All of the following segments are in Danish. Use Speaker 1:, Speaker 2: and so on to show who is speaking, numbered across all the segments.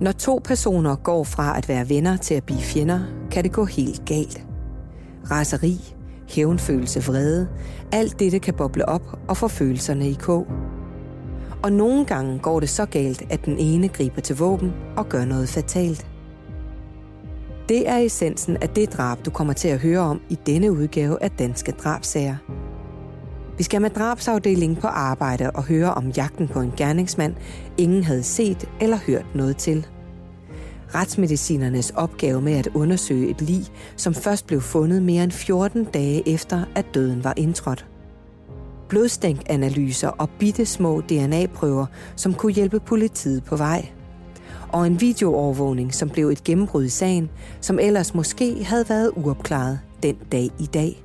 Speaker 1: Når to personer går fra at være venner til at blive fjender, kan det gå helt galt. Raseri, hævnfølelse, vrede, alt dette kan boble op og få følelserne i kog. Og nogle gange går det så galt, at den ene griber til våben og gør noget fatalt. Det er essensen af det drab, du kommer til at høre om i denne udgave af Danske Drabsager. Vi skal med drabsafdelingen på arbejde og høre om jagten på en gerningsmand, ingen havde set eller hørt noget til. Retsmedicinernes opgave med at undersøge et lig, som først blev fundet mere end 14 dage efter, at døden var indtrådt. Blodstænkanalyser og bitte små DNA-prøver, som kunne hjælpe politiet på vej. Og en videoovervågning, som blev et gennembrud i sagen, som ellers måske havde været uopklaret den dag i dag.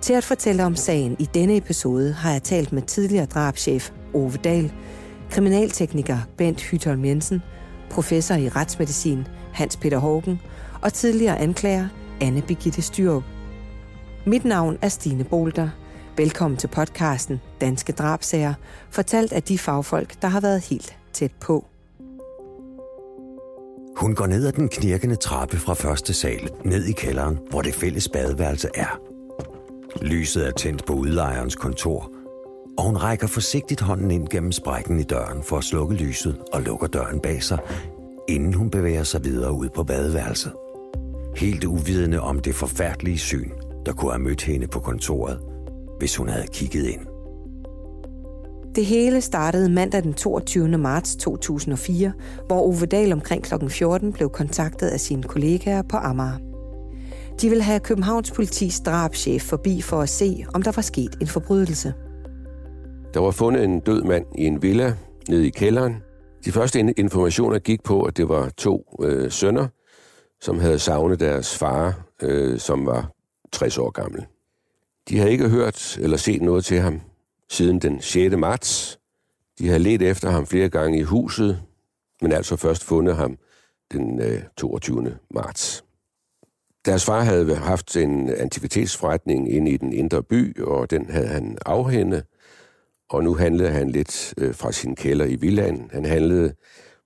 Speaker 1: Til at fortælle om sagen i denne episode har jeg talt med tidligere drabschef Ove Dahl, kriminaltekniker Bent Hytholm Jensen, professor i retsmedicin Hans Peter Hågen og tidligere anklager Anne Birgitte Styrup. Mit navn er Stine Bolter. Velkommen til podcasten Danske Drabsager, fortalt af de fagfolk, der har været helt tæt på.
Speaker 2: Hun går ned ad den knirkende trappe fra første sal, ned i kælderen, hvor det fælles badeværelse er. Lyset er tændt på udlejerens kontor, og hun rækker forsigtigt hånden ind gennem sprækken i døren for at slukke lyset og lukker døren bag sig, inden hun bevæger sig videre ud på badeværelset. Helt uvidende om det forfærdelige syn, der kunne have mødt hende på kontoret, hvis hun havde kigget ind.
Speaker 1: Det hele startede mandag den 22. marts 2004, hvor Ove Dahl omkring kl. 14 blev kontaktet af sine kollegaer på Amager. De ville have Københavns politis drabschef forbi for at se, om der var sket en forbrydelse.
Speaker 3: Der var fundet en død mand i en villa nede i kælderen. De første informationer gik på, at det var to øh, sønner, som havde savnet deres far, øh, som var 60 år gammel. De havde ikke hørt eller set noget til ham siden den 6. marts. De havde let efter ham flere gange i huset, men altså først fundet ham den øh, 22. marts. Deres far havde haft en antikvitetsforretning inde i den indre by, og den havde han afhændet, og nu handlede han lidt øh, fra sin kælder i villaen. Han handlede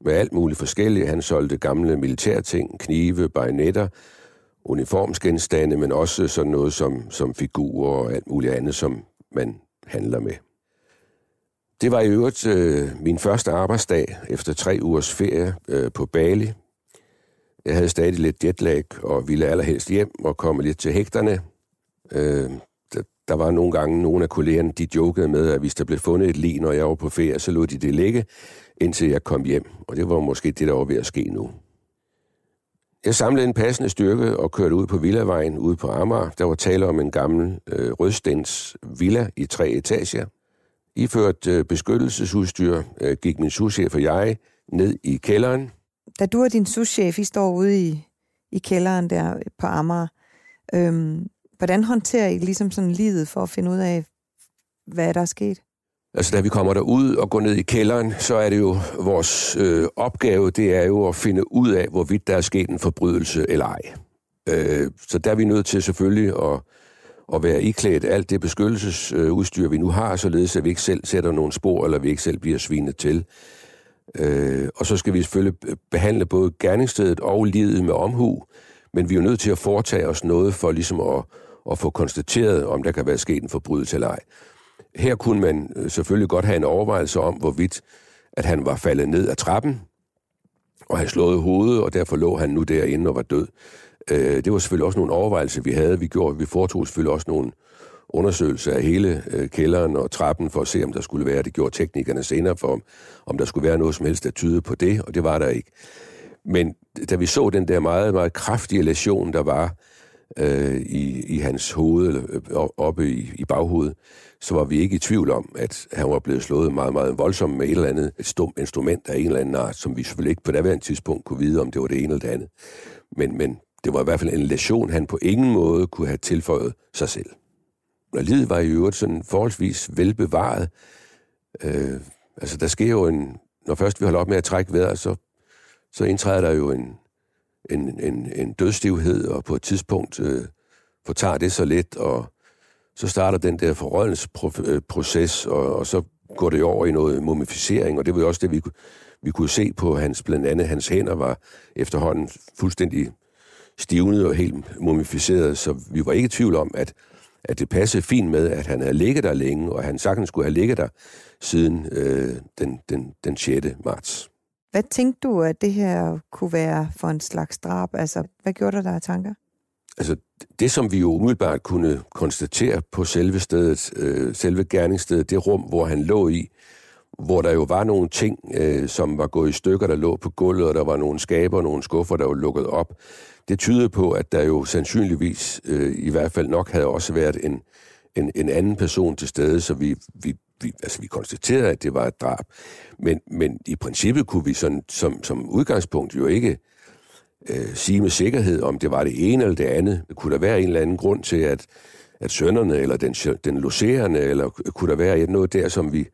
Speaker 3: med alt muligt forskelligt. Han solgte gamle militærting, knive, bajonetter, uniformsgenstande, men også sådan noget som, som figurer og alt muligt andet, som man handler med. Det var i øvrigt øh, min første arbejdsdag efter tre ugers ferie øh, på Bali. Jeg havde stadig lidt jetlag og ville allerhelst hjem og komme lidt til hægterne. Øh, der, var nogle gange nogle af kollegerne, de jokede med, at hvis der blev fundet et lig, når jeg var på ferie, så lod de det ligge, indtil jeg kom hjem. Og det var måske det, der var ved at ske nu. Jeg samlede en passende styrke og kørte ud på Villavejen ude på Amager. Der var tale om en gammel øh, rødstens villa i tre etager. Iført øh, beskyttelsesudstyr øh, gik min souschef og jeg ned i kælderen.
Speaker 1: Da du og din souschef, I står ude i, i kælderen der på Amager, øhm, hvordan håndterer I ligesom sådan livet for at finde ud af, hvad der er sket?
Speaker 3: Altså, da vi kommer derud og går ned i kælderen, så er det jo vores øh, opgave, det er jo at finde ud af, hvorvidt der er sket en forbrydelse eller ej. Øh, så der er vi nødt til selvfølgelig at, at være iklædt alt det beskyttelsesudstyr, vi nu har, således at vi ikke selv sætter nogle spor, eller vi ikke selv bliver svinet til. Øh, og så skal vi selvfølgelig behandle både gerningsstedet og livet med omhu, men vi er jo nødt til at foretage os noget for ligesom at, at få konstateret, om der kan være sket en forbrydelse eller ej. Her kunne man øh, selvfølgelig godt have en overvejelse om, hvorvidt at han var faldet ned af trappen, og han slået hovedet, og derfor lå han nu derinde og var død. Øh, det var selvfølgelig også nogle overvejelser, vi havde. Vi, gjorde, vi foretog selvfølgelig også nogle undersøgelser af hele øh, kælderen og trappen for at se, om der skulle være, det gjorde teknikerne senere for, om der skulle være noget som helst, der tyder på det, og det var der ikke. Men da vi så den der meget, meget kraftige lesion, der var øh, i, i hans hoved, eller øh, oppe i, i baghovedet, så var vi ikke i tvivl om, at han var blevet slået meget, meget voldsomt med et eller andet et stumt instrument af en eller anden art, som vi selvfølgelig ikke på daværende tidspunkt kunne vide, om det var det ene eller det andet. Men, men det var i hvert fald en lesion, han på ingen måde kunne have tilføjet sig selv. Og livet var i øvrigt sådan forholdsvis velbevaret. Øh, altså, der sker jo en... Når først vi holder op med at trække vejret, så, så indtræder der jo en, en, en, en dødstivhed, og på et tidspunkt øh, fortager det så lidt, og så starter den der forrådelsesproces, øh, og, og så går det over i noget mumificering, og det var jo også det, vi, vi kunne se på hans, blandt andet hans hænder var efterhånden fuldstændig stivnet og helt mumificeret, så vi var ikke i tvivl om, at, at det passede fint med, at han havde ligget der længe, og han sagtens skulle have ligget der siden øh, den, den, den 6. marts.
Speaker 1: Hvad tænkte du, at det her kunne være for en slags drab? Altså, hvad gjorde der der af tanker?
Speaker 3: Altså, det som vi jo umiddelbart kunne konstatere på selve stedet, øh, selve gerningsstedet, det rum, hvor han lå i, hvor der jo var nogle ting, øh, som var gået i stykker, der lå på gulvet, og der var nogle skaber og nogle skuffer, der var lukket op. Det tyder på, at der jo sandsynligvis, øh, i hvert fald nok, havde også været en, en, en anden person til stede, så vi, vi, vi, altså vi konstaterede, at det var et drab. Men, men i princippet kunne vi sådan, som, som udgangspunkt jo ikke øh, sige med sikkerhed, om det var det ene eller det andet. Kunne der være en eller anden grund til, at, at sønderne, eller den, den loserende, eller kunne der være noget der, som vi,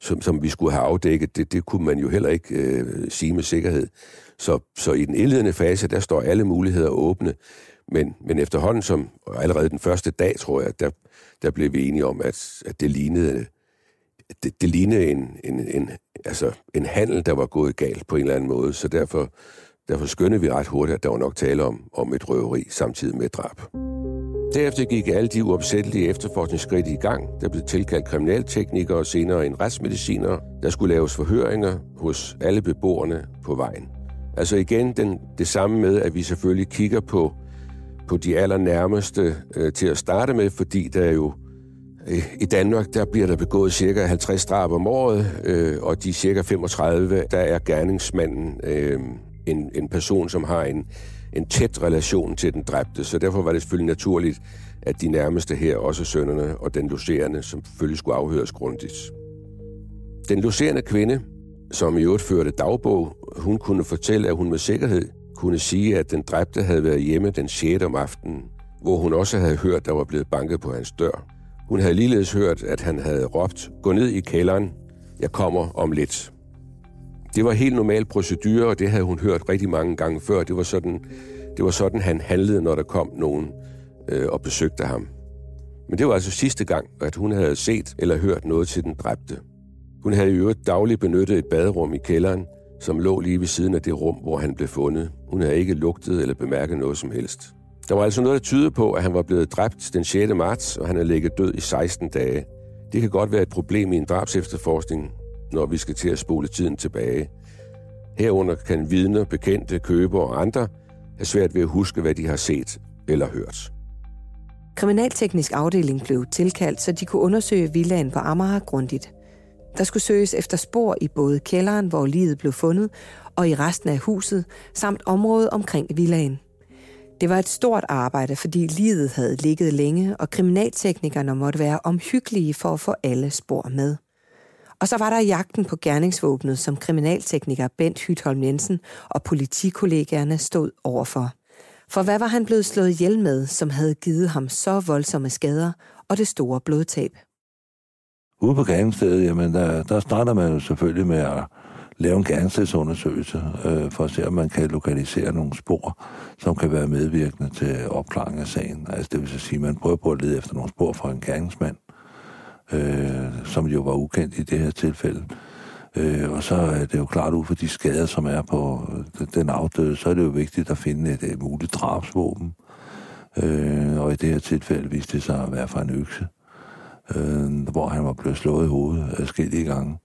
Speaker 3: som, som vi skulle have afdækket, det, det kunne man jo heller ikke øh, sige med sikkerhed. Så, så i den indledende fase, der står alle muligheder åbne. Men, men efterhånden, som allerede den første dag, tror jeg, der, der blev vi enige om, at, at det lignede, det, det lignede en, en, en, altså en handel, der var gået galt på en eller anden måde. Så derfor, derfor skyndede vi ret hurtigt, at der var nok tale om, om et røveri samtidig med et drab. Derefter gik alle de uopsættelige efterforskningsskridt i gang. Der blev tilkaldt kriminalteknikere og senere en retsmediciner. Der skulle laves forhøringer hos alle beboerne på vejen. Altså igen den, det samme med, at vi selvfølgelig kigger på, på de allernærmeste øh, til at starte med, fordi der er jo Øh, i Danmark, der bliver der begået cirka 50 drab om året, øh, og de cirka 35, der er gerningsmanden øh, en, en person, som har en, en tæt relation til den dræbte, så derfor var det selvfølgelig naturligt, at de nærmeste her, også sønderne og den loserende, som selvfølgelig skulle afhøres grundigt. Den loserende kvinde, som i øvrigt førte dagbog, hun kunne fortælle, at hun med sikkerhed kunne sige, at den dræbte havde været hjemme den 6. om aftenen, hvor hun også havde hørt, der var blevet banket på hans dør. Hun havde ligeledes hørt, at han havde råbt, gå ned i kælderen, jeg kommer om lidt. Det var helt normal procedure, og det havde hun hørt rigtig mange gange før. Det var sådan, det var sådan han handlede, når der kom nogen øh, og besøgte ham. Men det var altså sidste gang, at hun havde set eller hørt noget til den dræbte. Hun havde i øvrigt dagligt benyttet et baderum i kælderen, som lå lige ved siden af det rum, hvor han blev fundet. Hun havde ikke lugtet eller bemærket noget som helst. Der var altså noget, der tyder på, at han var blevet dræbt den 6. marts, og han er ligget død i 16 dage. Det kan godt være et problem i en drabsefterforskning, når vi skal til at spole tiden tilbage. Herunder kan vidner, bekendte, købere og andre have svært ved at huske, hvad de har set eller hørt.
Speaker 1: Kriminalteknisk afdeling blev tilkaldt, så de kunne undersøge villaen på Amager grundigt. Der skulle søges efter spor i både kælderen, hvor livet blev fundet, og i resten af huset, samt området omkring villaen. Det var et stort arbejde, fordi livet havde ligget længe, og kriminalteknikerne måtte være omhyggelige for at få alle spor med. Og så var der jagten på gerningsvåbnet, som kriminaltekniker Bent Hytholm Jensen og politikollegaerne stod overfor. For hvad var han blevet slået ihjel med, som havde givet ham så voldsomme skader og det store blodtab?
Speaker 4: Ude på gerningsstedet, jamen der, der starter man jo selvfølgelig med at lave en gerningsstedsundersøgelse, øh, for at se, om man kan lokalisere nogle spor, som kan være medvirkende til opklaring af sagen. Altså det vil sige, at man prøver på at lede efter nogle spor fra en gerningsmand, øh, som jo var ukendt i det her tilfælde. Øh, og så er det jo klart ud for de skader, som er på øh, den afdøde, så er det jo vigtigt at finde et, et muligt drabsvåben. Øh, og i det her tilfælde viste det sig at være fra en økse, øh, hvor han var blevet slået i hovedet forskellige gange.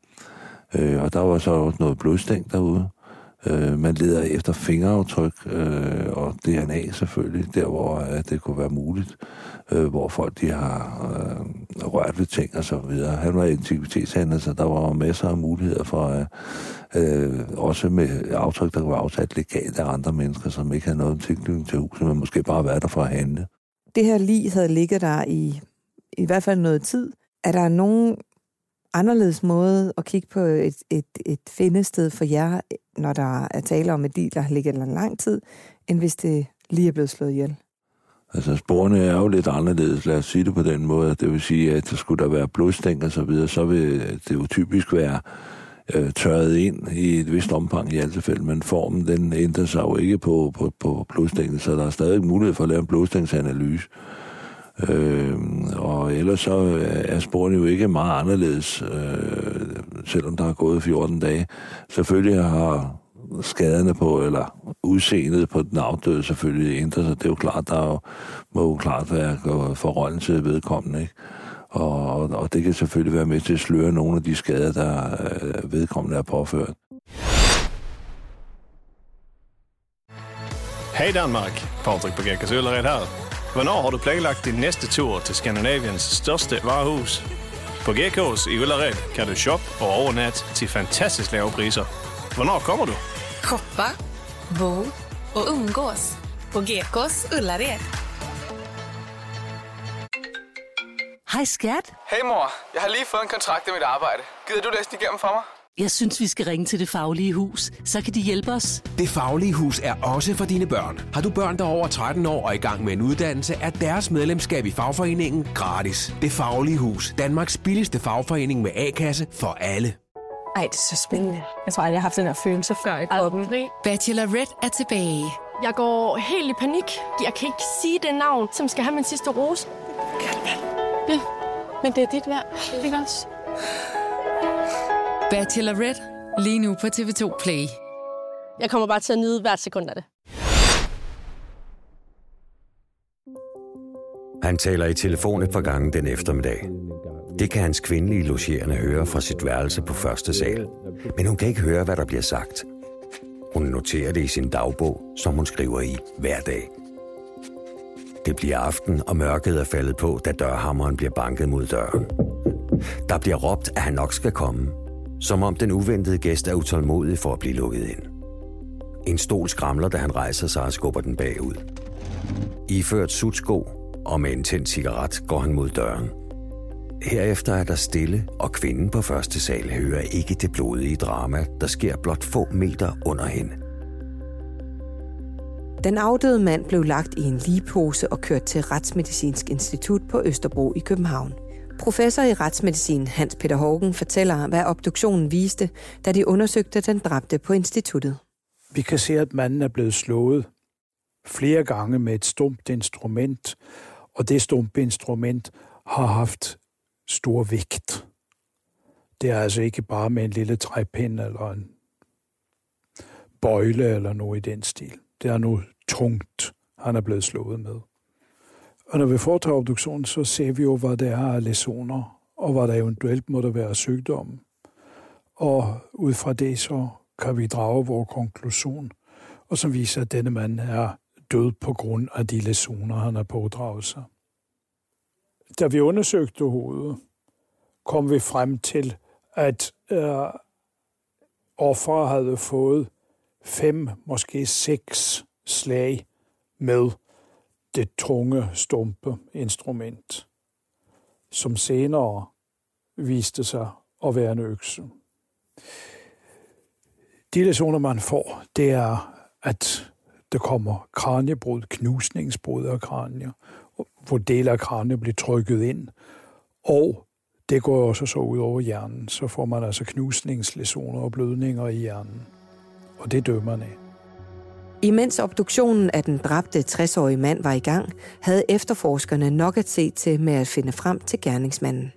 Speaker 4: Øh, og der var så også noget blodstænk derude. Øh, man leder efter fingeraftryk øh, og DNA selvfølgelig, der hvor at det kunne være muligt, øh, hvor folk de har øh, rørt ved ting og så videre. Han var antikvitetshandler, så der var masser af muligheder for, øh, øh, også med aftryk, der var afsat legalt af andre mennesker, som ikke havde noget tilknytning til huset, men måske bare været der for at handle.
Speaker 1: Det her lige havde ligget der i i hvert fald noget tid. Er der nogen anderledes måde at kigge på et, et, et findested for jer, når der er tale om et lig, der har ligget en lang tid, end hvis det lige er blevet slået ihjel?
Speaker 4: Altså sporene er jo lidt anderledes, lad os sige det på den måde. Det vil sige, at der skulle der være blodstænk og så videre, så vil det jo typisk være øh, tørret ind i et vist omfang i alle tilfælde, men formen den ændrer sig jo ikke på, på, på blodstænken, så der er stadig mulighed for at lave en blodstænksanalyse. Øh, Øhm, og ellers så øh, er sporene jo ikke meget anderledes. Øh, selvom der er gået 14 dage. Selvfølgelig har skaderne på, eller udseendet på den afdøde selvfølgelig ændret sig. Det er jo klart, der er jo, må jo klart være forholden vedkommende, ikke? Og, og det kan selvfølgelig være med til at sløre nogle af de skader, der øh, vedkommende er påført.
Speaker 5: Hej Danmark, Patrick Bagekas Øllered her. Hvornår har du planlagt din næste tur til Skandinaviens største varehus? På Gekås i Ullared kan du shoppe og overnatte til fantastisk lave priser. Hvornår kommer du?
Speaker 6: Shoppa, bo och umgås på Gekås Ullared.
Speaker 7: Hej skat.
Speaker 8: Hej mor, jeg har lige fået en kontrakt i mit arbejde. Gider du læse den igennem for mig?
Speaker 7: Jeg synes, vi skal ringe til Det Faglige Hus. Så kan de hjælpe os.
Speaker 9: Det Faglige Hus er også for dine børn. Har du børn, der er over 13 år og i gang med en uddannelse, er deres medlemskab i fagforeningen gratis. Det Faglige Hus. Danmarks billigste fagforening med A-kasse for alle.
Speaker 10: Ej, det er så spændende. Jeg tror aldrig, jeg har haft den her følelse før i kroppen.
Speaker 6: Bachelorette er tilbage.
Speaker 10: Jeg går helt i panik. Jeg kan ikke sige det navn, som skal have min sidste rose. Ja, men det er dit værd. Ikke også?
Speaker 6: Bachelorette. Lige nu på TV2 Play.
Speaker 10: Jeg kommer bare til at nyde hvert sekund af det.
Speaker 2: Han taler i telefon et par gange den eftermiddag. Det kan hans kvindelige logerende høre fra sit værelse på første sal. Men hun kan ikke høre, hvad der bliver sagt. Hun noterer det i sin dagbog, som hun skriver i hver dag. Det bliver aften, og mørket er faldet på, da dørhammeren bliver banket mod døren. Der bliver råbt, at han nok skal komme, som om den uventede gæst er utålmodig for at blive lukket ind. En stol skramler, da han rejser sig og skubber den bagud. Iført sutsko og med en tændt cigaret går han mod døren. Herefter er der stille, og kvinden på første sal hører ikke det blodige drama, der sker blot få meter under hende.
Speaker 1: Den afdøde mand blev lagt i en ligepose og kørt til Retsmedicinsk Institut på Østerbro i København. Professor i retsmedicin Hans Peter Hågen fortæller, hvad obduktionen viste, da de undersøgte den dræbte på instituttet.
Speaker 11: Vi kan se, at manden er blevet slået flere gange med et stumt instrument, og det stumpe instrument har haft stor vægt. Det er altså ikke bare med en lille træpind eller en bøjle eller noget i den stil. Det er noget tungt, han er blevet slået med. Og når vi foretager obduktionen, så ser vi jo, hvad det er af lesioner, og hvad der eventuelt måtte være sygdom. Og ud fra det, så kan vi drage vores konklusion, og som viser, at denne mand er død på grund af de lesioner, han har pådraget sig. Da vi undersøgte hovedet, kom vi frem til, at øh, offeret havde fået fem, måske seks slag med det tunge, stumpe instrument, som senere viste sig at være en økse. De lektioner, man får, det er, at der kommer kraniebrud, knusningsbrud af kranier, hvor dele af kraniet bliver trykket ind, og det går også så ud over hjernen. Så får man altså knusningslesioner og blødninger i hjernen. Og det dør man af.
Speaker 1: Imens obduktionen af den dræbte 60-årige mand var i gang, havde efterforskerne nok at se til med at finde frem til gerningsmanden.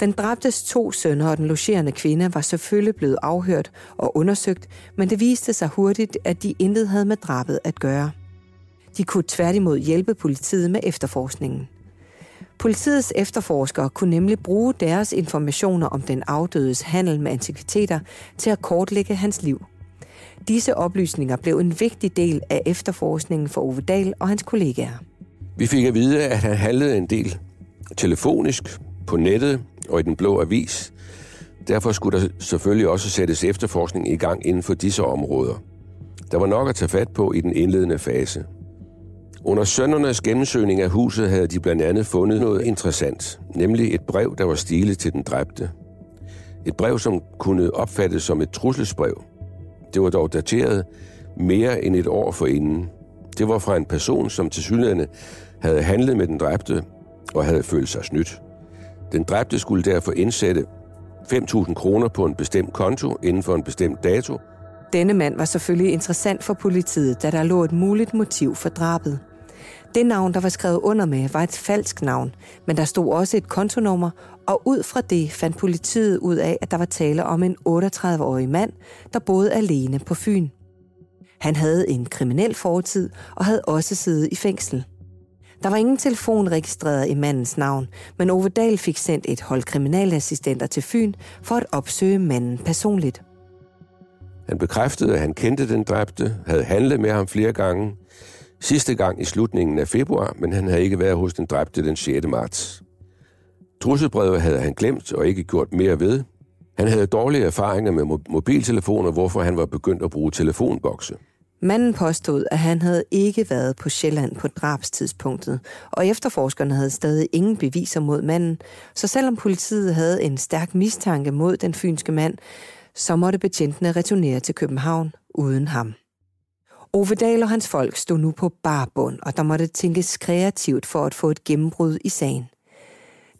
Speaker 1: Den dræbtes to sønner og den logerende kvinde var selvfølgelig blevet afhørt og undersøgt, men det viste sig hurtigt, at de intet havde med drabet at gøre. De kunne tværtimod hjælpe politiet med efterforskningen. Politiets efterforskere kunne nemlig bruge deres informationer om den afdødes handel med antikviteter til at kortlægge hans liv. Disse oplysninger blev en vigtig del af efterforskningen for Ove Dahl og hans kollegaer.
Speaker 3: Vi fik at vide, at han handlede en del telefonisk, på nettet og i den blå avis. Derfor skulle der selvfølgelig også sættes efterforskning i gang inden for disse områder. Der var nok at tage fat på i den indledende fase. Under sønnernes gennemsøgning af huset havde de blandt andet fundet noget interessant, nemlig et brev, der var stilet til den dræbte. Et brev, som kunne opfattes som et trusselsbrev. Det var dog dateret mere end et år forinden. Det var fra en person, som til synligheden havde handlet med den dræbte og havde følt sig snydt. Den dræbte skulle derfor indsætte 5.000 kroner på en bestemt konto inden for en bestemt dato.
Speaker 1: Denne mand var selvfølgelig interessant for politiet, da der lå et muligt motiv for drabet. Det navn, der var skrevet under med, var et falsk navn, men der stod også et kontonummer, og ud fra det fandt politiet ud af, at der var tale om en 38-årig mand, der boede alene på Fyn. Han havde en kriminel fortid og havde også siddet i fængsel. Der var ingen telefon registreret i mandens navn, men Ove Dahl fik sendt et hold kriminalassistenter til Fyn for at opsøge manden personligt.
Speaker 3: Han bekræftede, at han kendte den dræbte, havde handlet med ham flere gange, sidste gang i slutningen af februar, men han havde ikke været hos den dræbte den 6. marts. Trusselbrevet havde han glemt og ikke gjort mere ved. Han havde dårlige erfaringer med mobiltelefoner, hvorfor han var begyndt at bruge telefonbokse.
Speaker 1: Manden påstod, at han havde ikke været på Sjælland på drabstidspunktet, og efterforskerne havde stadig ingen beviser mod manden, så selvom politiet havde en stærk mistanke mod den fynske mand, så måtte betjentene returnere til København uden ham. Ovedal og hans folk stod nu på barbund, og der måtte tænkes kreativt for at få et gennembrud i sagen.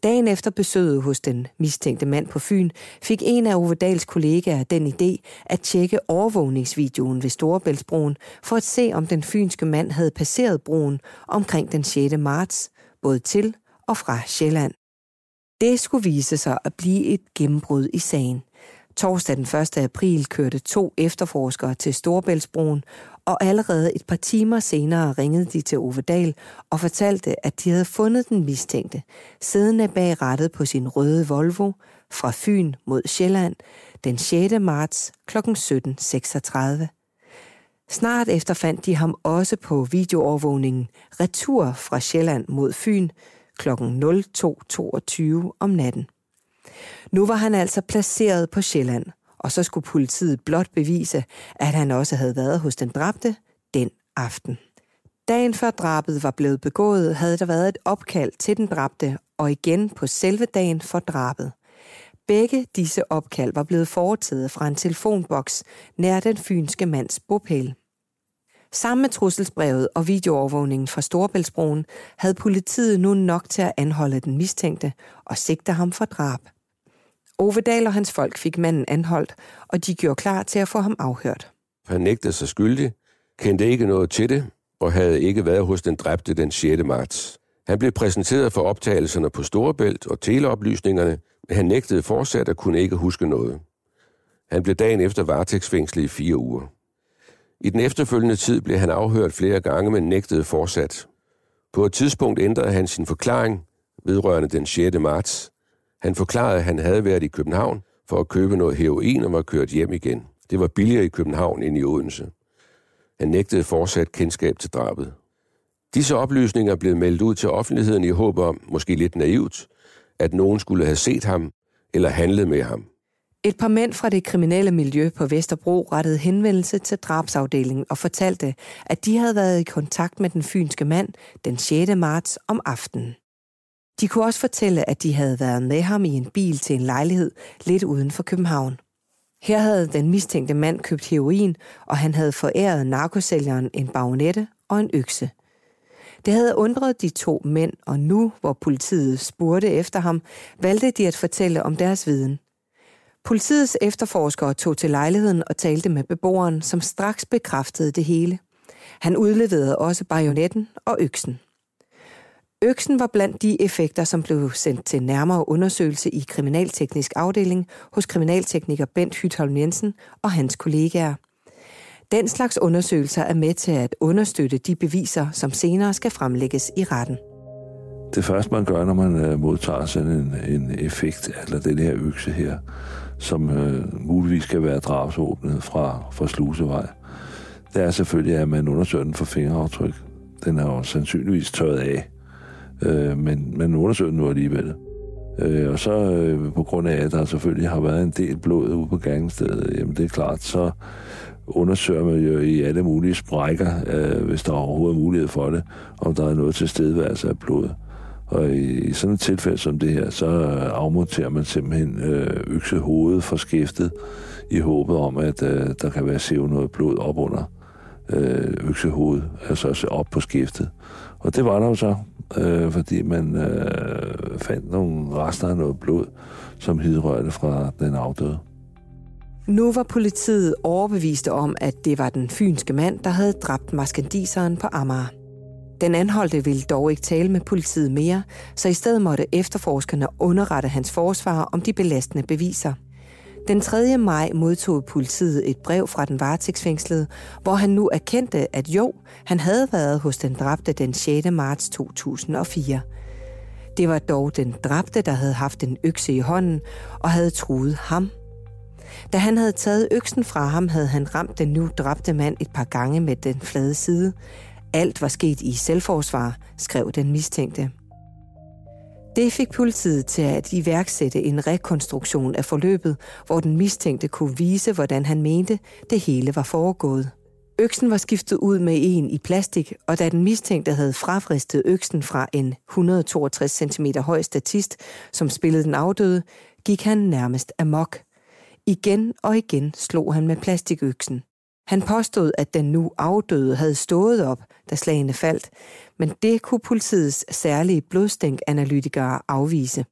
Speaker 1: Dagen efter besøget hos den mistænkte mand på Fyn, fik en af Ovedals kollegaer den idé at tjekke overvågningsvideoen ved Storebæltsbroen for at se, om den fynske mand havde passeret broen omkring den 6. marts, både til og fra Sjælland. Det skulle vise sig at blive et gennembrud i sagen. Torsdag den 1. april kørte to efterforskere til Storebæltsbroen, og allerede et par timer senere ringede de til Ove Dahl og fortalte, at de havde fundet den mistænkte, siddende bag rattet på sin røde Volvo fra Fyn mod Sjælland den 6. marts kl. 17.36. Snart efter fandt de ham også på videoovervågningen retur fra Sjælland mod Fyn kl. 02.22 om natten. Nu var han altså placeret på Sjælland, og så skulle politiet blot bevise, at han også havde været hos den dræbte den aften. Dagen før drabet var blevet begået, havde der været et opkald til den dræbte, og igen på selve dagen for drabet. Begge disse opkald var blevet foretaget fra en telefonboks nær den fynske mands bopæl. Sammen med trusselsbrevet og videoovervågningen fra Storebæltsbroen havde politiet nu nok til at anholde den mistænkte og sigte ham for drab. Ovedal og hans folk fik manden anholdt, og de gjorde klar til at få ham afhørt.
Speaker 3: Han nægtede sig skyldig, kendte ikke noget til det, og havde ikke været hos den dræbte den 6. marts. Han blev præsenteret for optagelserne på Storebælt og teleoplysningerne, men han nægtede fortsat at kunne ikke huske noget. Han blev dagen efter varetægtsfængslet i fire uger. I den efterfølgende tid blev han afhørt flere gange, men nægtede fortsat. På et tidspunkt ændrede han sin forklaring vedrørende den 6. marts, han forklarede, at han havde været i København for at købe noget heroin og var kørt hjem igen. Det var billigere i København end i Odense. Han nægtede fortsat kendskab til drabet. Disse oplysninger blev meldt ud til offentligheden i håb om, måske lidt naivt, at nogen skulle have set ham eller handlet med ham.
Speaker 1: Et par mænd fra det kriminelle miljø på Vesterbro rettede henvendelse til drabsafdelingen og fortalte, at de havde været i kontakt med den fynske mand den 6. marts om aftenen. De kunne også fortælle, at de havde været med ham i en bil til en lejlighed lidt uden for København. Her havde den mistænkte mand købt heroin, og han havde foræret narkosælgeren en bagnette og en økse. Det havde undret de to mænd, og nu, hvor politiet spurgte efter ham, valgte de at fortælle om deres viden. Politiets efterforskere tog til lejligheden og talte med beboeren, som straks bekræftede det hele. Han udleverede også bajonetten og øksen. Øksen var blandt de effekter, som blev sendt til nærmere undersøgelse i kriminalteknisk afdeling hos kriminaltekniker Bent Hytholm Jensen og hans kollegaer. Den slags undersøgelser er med til at understøtte de beviser, som senere skal fremlægges i retten.
Speaker 4: Det første, man gør, når man øh, modtager sådan en, en effekt, eller den her økse her, som øh, muligvis kan være drabsåbnet fra, fra Slusevej, det er selvfølgelig, at man undersøger den for fingeraftryk. Den er jo sandsynligvis tørret af øh, men man undersøger den nu alligevel. Øh, og så øh, på grund af, at der selvfølgelig har været en del blod ude på gerningsstedet, jamen det er klart, så undersøger man jo i alle mulige sprækker, øh, hvis der er overhovedet mulighed for det, om der er noget til stedværelse af blod. Og i, i sådan et tilfælde som det her, så afmonterer man simpelthen øh, øksehovedet fra skæftet i håbet om, at øh, der kan være sivet noget blod op under øh, øksehovedet, altså op på skæftet. Og det var der jo så øh, fordi man øh, fandt nogle rester af noget blod, som hidrørte fra den afdøde.
Speaker 1: Nu var politiet overbeviste om, at det var den fynske mand, der havde dræbt maskandiseren på Amager. Den anholdte ville dog ikke tale med politiet mere, så i stedet måtte efterforskerne underrette hans forsvar om de belastende beviser. Den 3. maj modtog politiet et brev fra den varetægtsfængslede, hvor han nu erkendte, at jo, han havde været hos den dræbte den 6. marts 2004. Det var dog den dræbte, der havde haft en økse i hånden og havde truet ham. Da han havde taget øksen fra ham, havde han ramt den nu dræbte mand et par gange med den flade side. Alt var sket i selvforsvar, skrev den mistænkte. Det fik politiet til at iværksætte en rekonstruktion af forløbet, hvor den mistænkte kunne vise, hvordan han mente, det hele var foregået. Øksen var skiftet ud med en i plastik, og da den mistænkte havde frafristet øksen fra en 162 cm høj statist, som spillede den afdøde, gik han nærmest amok. Igen og igen slog han med plastikøksen. Han påstod, at den nu afdøde havde stået op, da slagene faldt, men det kunne politiets særlige blodstænkanalytikere afvise.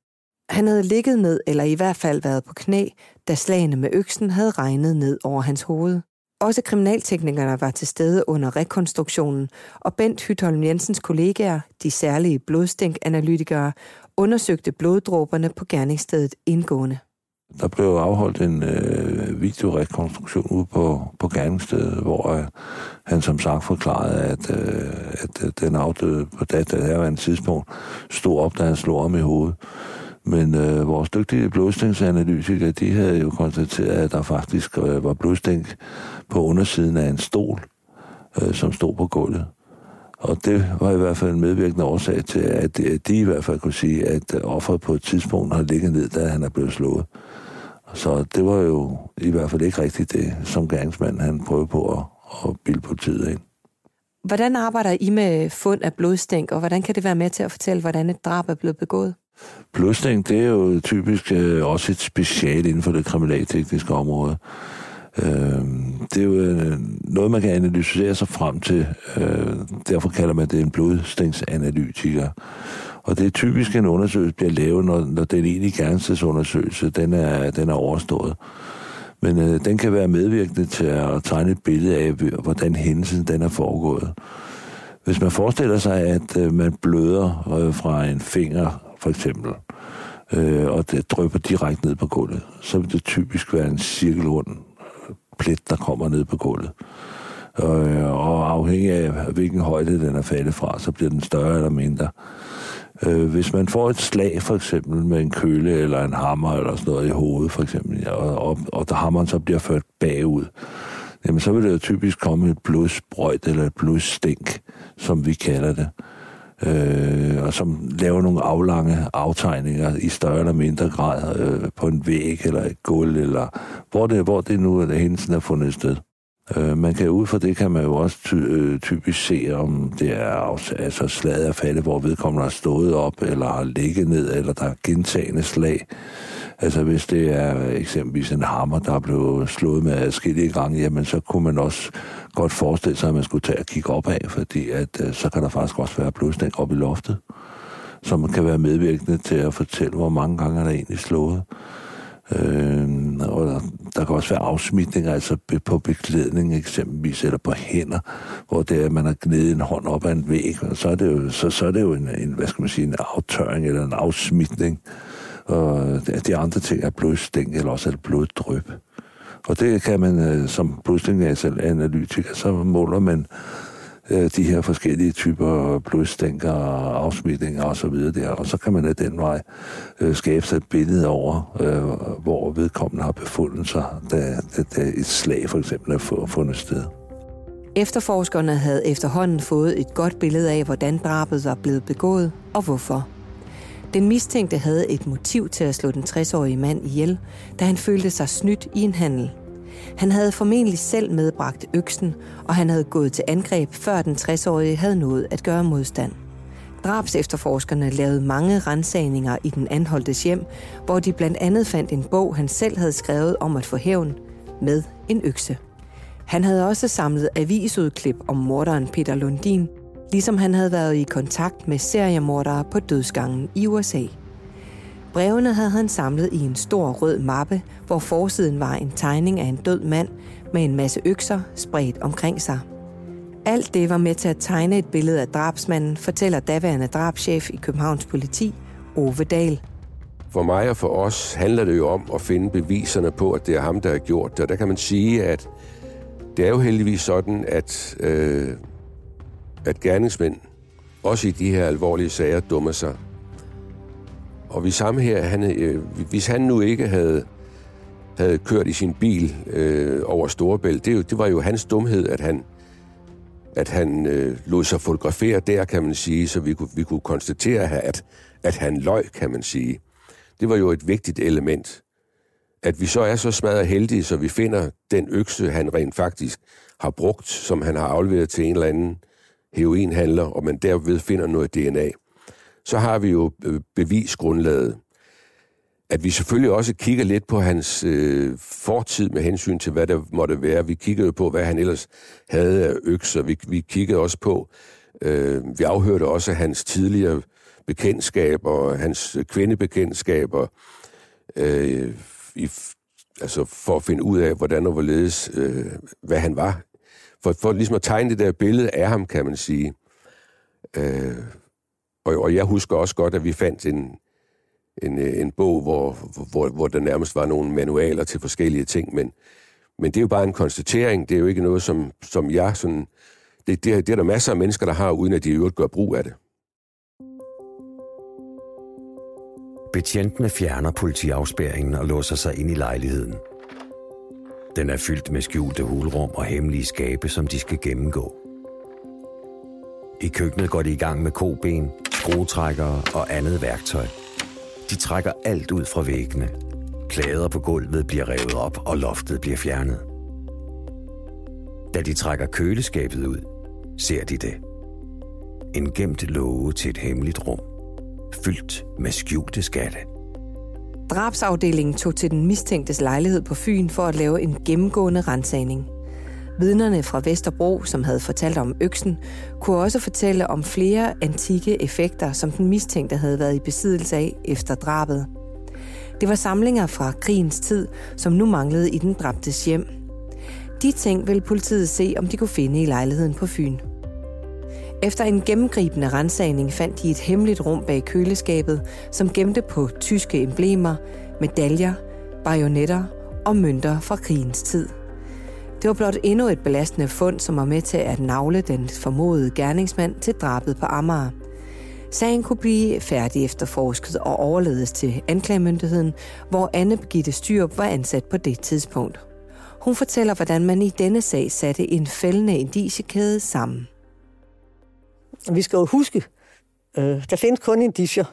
Speaker 1: Han havde ligget ned, eller i hvert fald været på knæ, da slagene med øksen havde regnet ned over hans hoved. Også kriminalteknikerne var til stede under rekonstruktionen, og Bent Hytholm Jensens kollegaer, de særlige blodstænkanalytikere, undersøgte bloddråberne på gerningsstedet indgående.
Speaker 4: Der blev afholdt en øh, videorekonstruktion ude på, på gerningsstedet, hvor øh, han som sagt forklarede, at, øh, at øh, den afdøde på det her en tidspunkt stod op, da han slog om i hovedet. Men øh, vores dygtige blodstængsanalytikere, de havde jo konstateret, at der faktisk øh, var blodstænk på undersiden af en stol, øh, som stod på gulvet. Og det var i hvert fald en medvirkende årsag til, at de i hvert fald kunne sige, at øh, offeret på et tidspunkt har ligget ned, da han er blevet slået. Så det var jo i hvert fald ikke rigtigt det, som gerningsmanden han prøvede på at, at bilde politiet ind.
Speaker 1: Hvordan arbejder I med fund af blodstænk, og hvordan kan det være med til at fortælle, hvordan et drab er blevet begået?
Speaker 4: Blodstænk, det er jo typisk øh, også et special inden for det kriminaltekniske område. Øh, det er jo øh, noget, man kan analysere sig frem til. Øh, derfor kalder man det en blodstænksanalytiker. Og det er typisk en undersøgelse, bliver lavet, når, når den egentlige gerningstidsundersøgelse, den er, den er overstået. Men øh, den kan være medvirkende til at tegne et billede af, hvordan hændelsen den er foregået. Hvis man forestiller sig, at øh, man bløder øh, fra en finger, for eksempel, øh, og det drypper direkte ned på gulvet, så vil det typisk være en cirkelrund øh, plet, der kommer ned på gulvet. Og, øh, og afhængig af, hvilken højde den er faldet fra, så bliver den større eller mindre. Øh, hvis man får et slag, for eksempel med en køle eller en hammer eller sådan noget i hovedet, for eksempel, ja, og, og, og der hammeren så bliver ført bagud, jamen så vil det jo typisk komme et blodsprøjt eller et blodstænk, som vi kalder det. Øh, og som laver nogle aflange aftegninger i større eller mindre grad øh, på en væg eller et gulv, eller hvor det, hvor det nu er, det hændelsen er fundet sted. Øh, man kan ud fra det kan man jo også ty, øh, typisk se, om det er altså slaget af falde, hvor vedkommende har stået op, eller har ligget ned, eller der er gentagende slag. Altså hvis det er eksempelvis en hammer, der er blevet slået med adskillige gange, jamen så kunne man også godt forestille sig, at man skulle tage og kigge op af, fordi at, øh, så kan der faktisk også være blodstænk op i loftet, som kan være medvirkende til at fortælle, hvor mange gange er der egentlig slået. Øh, og der kan også være afsmitninger, altså på beklædning eksempelvis, eller på hænder, hvor det er, at man har gnedet en hånd op ad en væg, og så er det jo, så, så er det jo en, en, hvad skal man sige, en aftørring eller en afsmitning. Og de andre ting er blodstæng, eller også er det bloddryp. Og det kan man øh, som blodstænganalytiker, så måler man øh, de her forskellige typer blodstænker og afsmitninger og så videre der, og så kan man af den vej øh, skabe sig et billede over, øh, hvor vedkommende har befundet sig, da, da, da et slag for eksempel er fundet sted.
Speaker 1: Efterforskerne havde efterhånden fået et godt billede af, hvordan drabet var blevet begået og hvorfor. Den mistænkte havde et motiv til at slå den 60-årige mand ihjel, da han følte sig snydt i en handel – han havde formentlig selv medbragt øksen, og han havde gået til angreb, før den 60-årige havde nået at gøre modstand. Drabs efterforskerne lavede mange rensagninger i den anholdtes hjem, hvor de blandt andet fandt en bog, han selv havde skrevet om at få hævn med en økse. Han havde også samlet avisudklip om morderen Peter Lundin, ligesom han havde været i kontakt med seriemordere på dødsgangen i USA. Brevene havde han samlet i en stor rød mappe, hvor forsiden var en tegning af en død mand med en masse økser spredt omkring sig. Alt det var med til at tegne et billede af drabsmanden, fortæller daværende drabschef i Københavns politi, Ove Dahl.
Speaker 3: For mig og for os handler det jo om at finde beviserne på, at det er ham, der har gjort det. Og der kan man sige, at det er jo heldigvis sådan, at, øh, at gerningsmænd, også i de her alvorlige sager, dummer sig. Og vi samme her, han, øh, hvis han nu ikke havde, havde kørt i sin bil øh, over Storebælt, det, det var jo hans dumhed, at han, at han øh, lod sig fotografere der, kan man sige, så vi kunne, vi kunne konstatere, at, at han løg, kan man sige. Det var jo et vigtigt element. At vi så er så smadret heldige, så vi finder den økse, han rent faktisk har brugt, som han har afleveret til en eller anden heroinhandler, og man derved finder noget DNA. Så har vi jo øh, bevisgrundlaget. At vi selvfølgelig også kigger lidt på hans øh, fortid med hensyn til, hvad der måtte være. Vi kiggede på, hvad han ellers havde af økser. Vi, vi kiggede også på, øh, vi afhørte også hans tidligere bekendtskaber, hans øh, kvindebekendtskaber, øh, i, altså for at finde ud af, hvordan og hvorledes, øh, hvad han var. For, for ligesom at tegne det der billede af ham, kan man sige. Øh, og, og jeg husker også godt, at vi fandt en, en, øh, en bog, hvor, hvor, hvor der nærmest var nogle manualer til forskellige ting, men, men det er jo bare en konstatering. Det er jo ikke noget, som, som jeg sådan... Det, det, det er der masser af mennesker, der har, uden at de i øvrigt gør brug af det.
Speaker 2: Betjentene fjerner politiafspæringen og låser sig ind i lejligheden. Den er fyldt med skjulte hulrum og hemmelige skabe, som de skal gennemgå. I køkkenet går de i gang med koben, skruetrækkere og andet værktøj. De trækker alt ud fra væggene. Klæder på gulvet bliver revet op, og loftet bliver fjernet. Da de trækker køleskabet ud, ser de det. En gemt låge til et hemmeligt rum fyldt med skjulte skatte.
Speaker 1: Drabsafdelingen tog til den mistænktes lejlighed på Fyn for at lave en gennemgående rensagning. Vidnerne fra Vesterbro, som havde fortalt om øksen, kunne også fortælle om flere antikke effekter, som den mistænkte havde været i besiddelse af efter drabet. Det var samlinger fra krigens tid, som nu manglede i den dræbtes hjem. De ting ville politiet se, om de kunne finde i lejligheden på Fyn. Efter en gennemgribende rensagning fandt de et hemmeligt rum bag køleskabet, som gemte på tyske emblemer, medaljer, bajonetter og mønter fra krigens tid. Det var blot endnu et belastende fund, som var med til at navle den formodede gerningsmand til drabet på Amager. Sagen kunne blive færdig efterforsket og overledes til anklagemyndigheden, hvor Anne Begitte Styrup var ansat på det tidspunkt. Hun fortæller, hvordan man i denne sag satte en fældende indiciekæde sammen.
Speaker 12: Vi skal jo huske, øh, der findes kun indicier,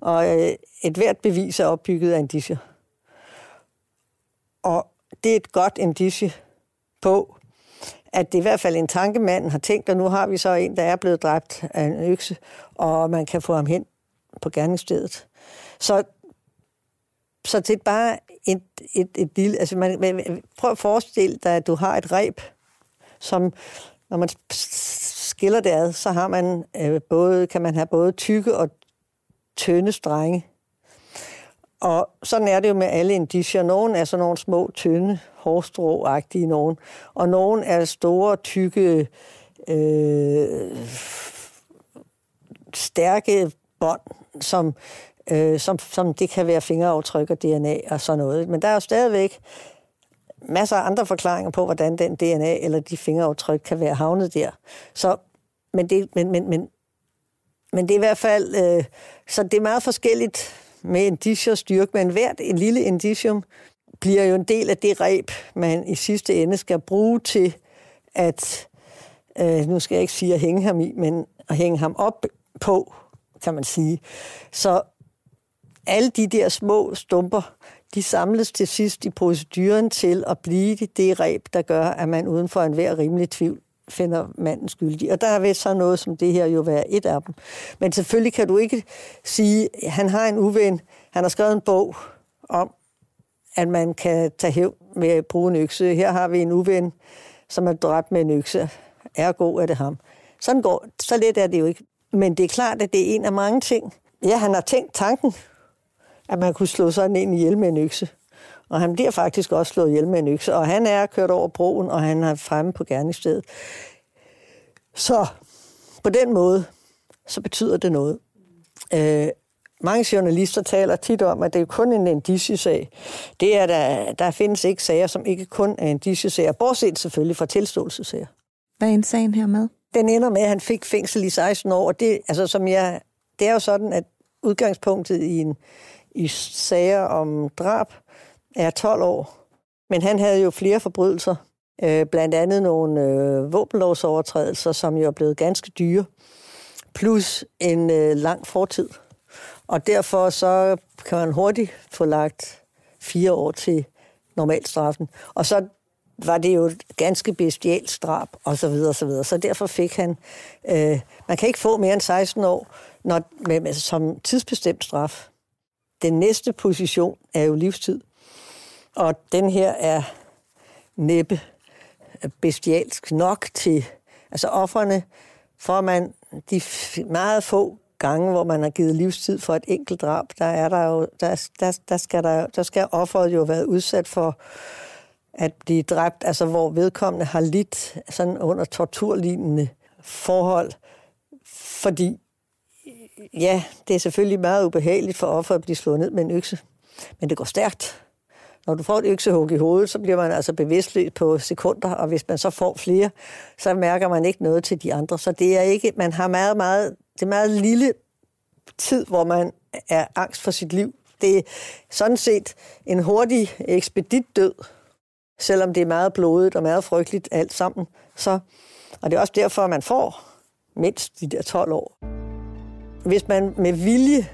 Speaker 12: og øh, et hvert bevis er opbygget af indicier. Og det er et godt indicie på, at det er i hvert fald en tankemand har tænkt, og nu har vi så en, der er blevet dræbt af en økse, og man kan få ham hen på gerningsstedet. Så, så det er bare et, et, et lille... Altså man, man, prøv at forestille dig, at du har et reb, som når man skiller det ad, så har man øh, både, kan man have både tykke og tynde strenge. Og sådan er det jo med alle indicier. Nogle er sådan nogle små, tynde, hårstråagtige nogen, og nogle er store, tykke, øh, stærke bånd, som, øh, som, som det kan være fingeraftryk og DNA og sådan noget. Men der er jo stadigvæk masser af andre forklaringer på, hvordan den DNA eller de fingeraftryk kan være havnet der. Så, men, det, men, men, men, men det er i hvert fald, øh, så det er meget forskelligt med indicier styrke, men hvert et lille indicium bliver jo en del af det reb, man i sidste ende skal bruge til at, øh, nu skal jeg ikke sige at hænge ham i, men at hænge ham op på, kan man sige. Så alle de der små stumper, de samles til sidst i proceduren til at blive det reb, der gør, at man uden for enhver rimelig tvivl finder manden skyldig. Og der vil så noget som det her jo være et af dem. Men selvfølgelig kan du ikke sige, at han har en uven, han har skrevet en bog om, at man kan tage hæv med at bruge en økse. Her har vi en uven, som er dræbt med en økse. Ergo er det ham. Sådan går, så let er det jo ikke. Men det er klart, at det er en af mange ting. Ja, han har tænkt tanken, at man kunne slå sådan en ihjel med en økse. Og han bliver faktisk også slået ihjel med en økse. Og han er kørt over broen, og han er fremme på gerningsstedet. Så på den måde, så betyder det noget. Øh, mange journalister taler tit om, at det er kun en indiciesag. Det er der, der findes ikke sager, som ikke kun er indiciesager, bortset selvfølgelig fra tilståelsessager.
Speaker 1: Hvad er en sagen her med?
Speaker 12: Den ender med, at han fik fængsel i 16 år, og det, altså, som jeg, det er jo sådan, at udgangspunktet i, en, i sager om drab er 12 år. Men han havde jo flere forbrydelser, øh, blandt andet nogle øh, våbenlovsovertrædelser, som jo er blevet ganske dyre, plus en øh, lang fortid. Og derfor så kan man hurtigt få lagt fire år til normalstraffen. Og så var det jo et ganske bestialt drab, og så videre, og så videre. Så derfor fik han... Øh, man kan ikke få mere end 16 år når, med, med, som tidsbestemt straf. Den næste position er jo livstid. Og den her er næppe bestialsk nok til... Altså offerne, for man de meget få gange, hvor man har givet livstid for et enkelt drab, der er der jo, der, der, der skal der, der skal offeret jo være udsat for at blive dræbt, altså hvor vedkommende har lidt sådan under torturlignende forhold, fordi ja, det er selvfølgelig meget ubehageligt for offeret at blive slået ned med en økse, men det går stærkt. Når du får et øksehug i hovedet, så bliver man altså bevidstløs på sekunder, og hvis man så får flere, så mærker man ikke noget til de andre. Så det er ikke, man har meget, meget, det er meget lille tid, hvor man er angst for sit liv. Det er sådan set en hurtig ekspedit død, selvom det er meget blodet og meget frygteligt alt sammen. Så, og det er også derfor, at man får mindst de der 12 år. Hvis man med vilje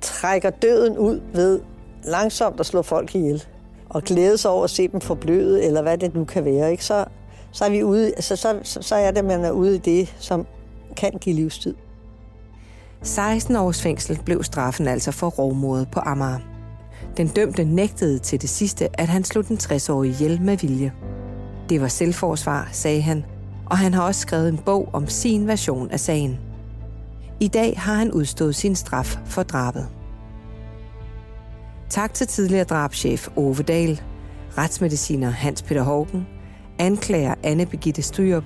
Speaker 12: trækker døden ud ved langsomt at slå folk ihjel, og glæde sig over at se dem forbløde, eller hvad det nu kan være, ikke? Så, så, er vi ude, altså, så, så, så er det, man er ude i det, som kan give livstid.
Speaker 1: 16 års fængsel blev straffen altså for rovmordet på Amager. Den dømte nægtede til det sidste, at han slog den 60-årige ihjel med vilje. Det var selvforsvar, sagde han, og han har også skrevet en bog om sin version af sagen. I dag har han udstået sin straf for drabet. Tak til tidligere drabschef Ove Dahl, retsmediciner Hans Peter Hågen, anklager Anne Begitte Stryop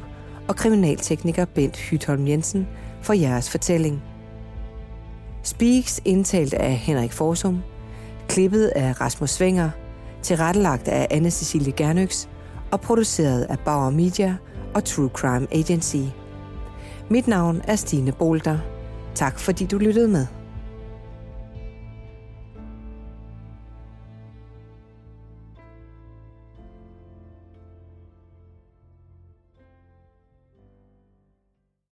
Speaker 1: og kriminaltekniker Bent Hytholm Jensen for jeres fortælling. Speaks indtalt af Henrik Forsum, klippet af Rasmus Svinger, tilrettelagt af anne Cecilie Gernøks og produceret af Bauer Media og True Crime Agency. Mit navn er Stine Bolter. Tak fordi du lyttede med.